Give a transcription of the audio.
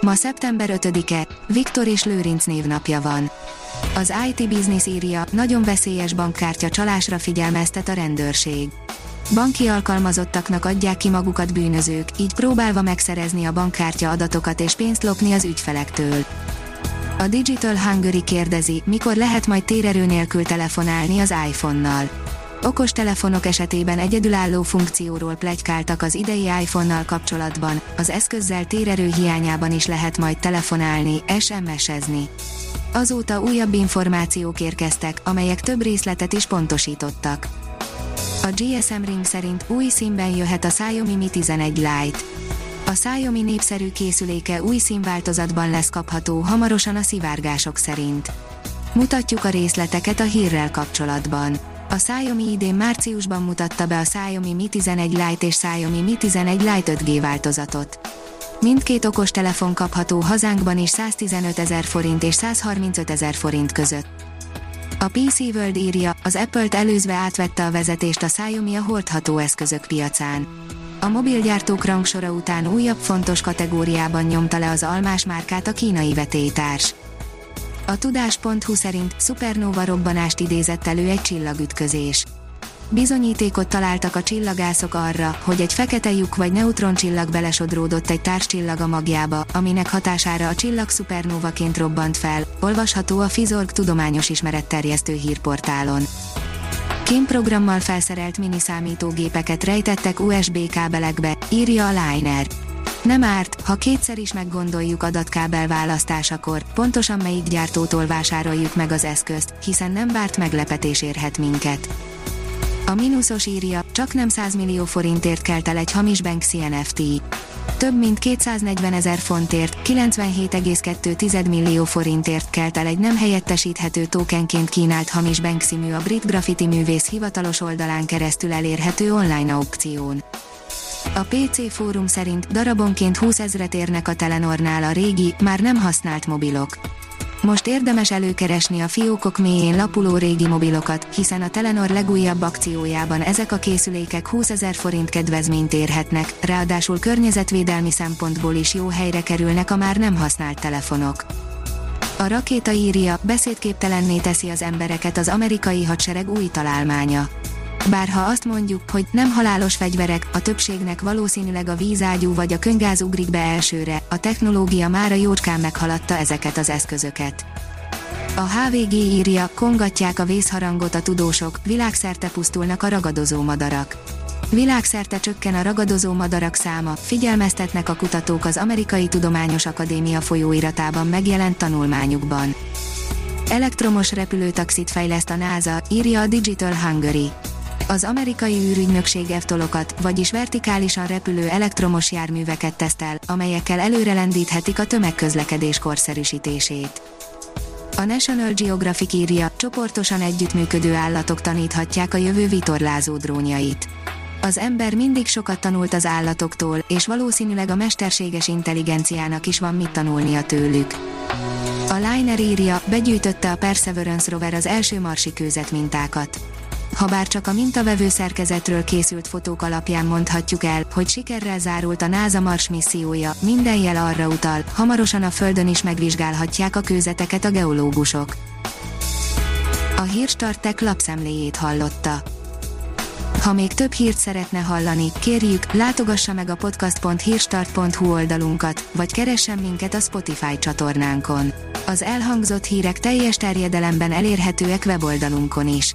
Ma szeptember 5-e, Viktor és Lőrinc névnapja van. Az IT Business írja, nagyon veszélyes bankkártya csalásra figyelmeztet a rendőrség. Banki alkalmazottaknak adják ki magukat bűnözők, így próbálva megszerezni a bankkártya adatokat és pénzt lopni az ügyfelektől. A Digital Hungary kérdezi, mikor lehet majd térerő nélkül telefonálni az iPhone-nal. Okos telefonok esetében egyedülálló funkcióról plegykáltak az idei iPhone-nal kapcsolatban, az eszközzel térerő hiányában is lehet majd telefonálni, SMS-ezni. Azóta újabb információk érkeztek, amelyek több részletet is pontosítottak. A GSM Ring szerint új színben jöhet a Xiaomi Mi 11 Lite. A Xiaomi népszerű készüléke új színváltozatban lesz kapható hamarosan a szivárgások szerint. Mutatjuk a részleteket a hírrel kapcsolatban. A Xiaomi idén márciusban mutatta be a Xiaomi Mi 11 Lite és Xiaomi Mi 11 Lite 5G változatot. Mindkét okostelefon kapható hazánkban is 115 ezer forint és 135 ezer forint között. A PC World írja, az Apple-t előzve átvette a vezetést a Xiaomi a hordható eszközök piacán. A mobilgyártók rangsora után újabb fontos kategóriában nyomta le az almás márkát a kínai vetélytárs. A tudás.hu szerint szupernova robbanást idézett elő egy csillagütközés. Bizonyítékot találtak a csillagászok arra, hogy egy fekete lyuk vagy neutroncsillag belesodródott egy társcsillag a magjába, aminek hatására a csillag szupernóvaként robbant fel, olvasható a Fizorg tudományos ismeretterjesztő hírportálon. Kim programmal felszerelt mini számítógépeket rejtettek USB kábelekbe, írja a Liner. Nem árt, ha kétszer is meggondoljuk adatkábel választásakor, pontosan melyik gyártótól vásároljuk meg az eszközt, hiszen nem várt meglepetés érhet minket. A mínuszos írja, csak nem 100 millió forintért kelt el egy hamis Banksy NFT. Több mint 240 ezer fontért, 97,2 millió forintért kelt el egy nem helyettesíthető tokenként kínált hamis Banksy a brit graffiti művész hivatalos oldalán keresztül elérhető online aukción. A PC fórum szerint darabonként 20 ezret érnek a Telenornál a régi, már nem használt mobilok. Most érdemes előkeresni a fiókok mélyén lapuló régi mobilokat, hiszen a Telenor legújabb akciójában ezek a készülékek 20 ezer forint kedvezményt érhetnek, ráadásul környezetvédelmi szempontból is jó helyre kerülnek a már nem használt telefonok. A rakéta írja, beszédképtelenné teszi az embereket az amerikai hadsereg új találmánya. Bár ha azt mondjuk, hogy nem halálos fegyverek, a többségnek valószínűleg a vízágyú vagy a könygáz ugrik be elsőre, a technológia már a jócskán meghaladta ezeket az eszközöket. A HVG írja, kongatják a vészharangot a tudósok, világszerte pusztulnak a ragadozó madarak. Világszerte csökken a ragadozó madarak száma, figyelmeztetnek a kutatók az Amerikai Tudományos Akadémia folyóiratában megjelent tanulmányukban. Elektromos repülőtaxit fejleszt a NASA, írja a Digital Hungary az amerikai űrügynökség eftolokat, vagyis vertikálisan repülő elektromos járműveket tesztel, amelyekkel előrelendíthetik a tömegközlekedés korszerűsítését. A National Geographic írja, csoportosan együttműködő állatok taníthatják a jövő vitorlázó drónjait. Az ember mindig sokat tanult az állatoktól, és valószínűleg a mesterséges intelligenciának is van mit tanulnia tőlük. A Liner írja, begyűjtötte a Perseverance rover az első marsi kőzet mintákat ha bár csak a mintavevő szerkezetről készült fotók alapján mondhatjuk el, hogy sikerrel zárult a NASA Mars missziója, minden jel arra utal, hamarosan a Földön is megvizsgálhatják a kőzeteket a geológusok. A Hírstartek lapszemléjét hallotta. Ha még több hírt szeretne hallani, kérjük, látogassa meg a podcast.hírstart.hu oldalunkat, vagy keressen minket a Spotify csatornánkon. Az elhangzott hírek teljes terjedelemben elérhetőek weboldalunkon is.